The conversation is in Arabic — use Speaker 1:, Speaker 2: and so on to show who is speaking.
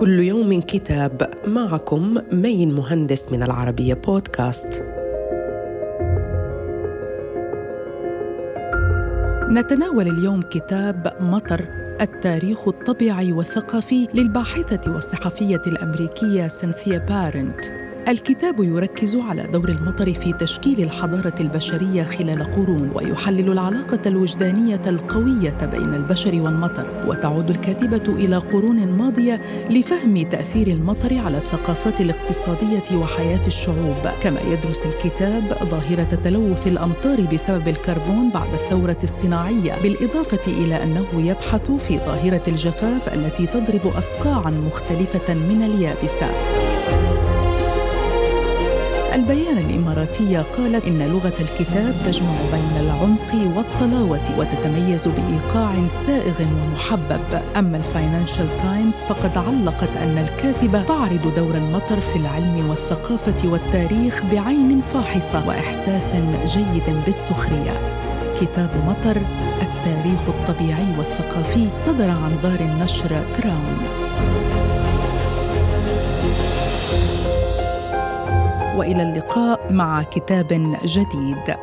Speaker 1: كل يوم كتاب معكم مين مهندس من العربية بودكاست.
Speaker 2: نتناول اليوم كتاب مطر التاريخ الطبيعي والثقافي للباحثة والصحفية الأمريكية سينثيا بارنت. الكتاب يركز على دور المطر في تشكيل الحضارة البشرية خلال قرون ويحلل العلاقة الوجدانية القوية بين البشر والمطر. وتعود الكاتبة إلى قرون ماضية لفهم تأثير المطر على الثقافات الاقتصادية وحياة الشعوب. كما يدرس الكتاب ظاهرة تلوث الأمطار بسبب الكربون بعد الثورة الصناعية بالإضافة إلى أنه يبحث في ظاهرة الجفاف التي تضرب اصقاعا مختلفة من اليابسة. البيان الإماراتية قالت إن لغة الكتاب تجمع بين العمق والطلاوة وتتميز بإيقاع سائغ ومحبب. أما الفاينانشال تايمز فقد علقت أن الكاتبة تعرض دور المطر في العلم والثقافة والتاريخ بعين فاحصة وإحساس جيد بالسخرية. كتاب مطر التاريخ الطبيعي والثقافي صدر عن دار النشر كراون. وإلى اللقاء مع كتاب جديد.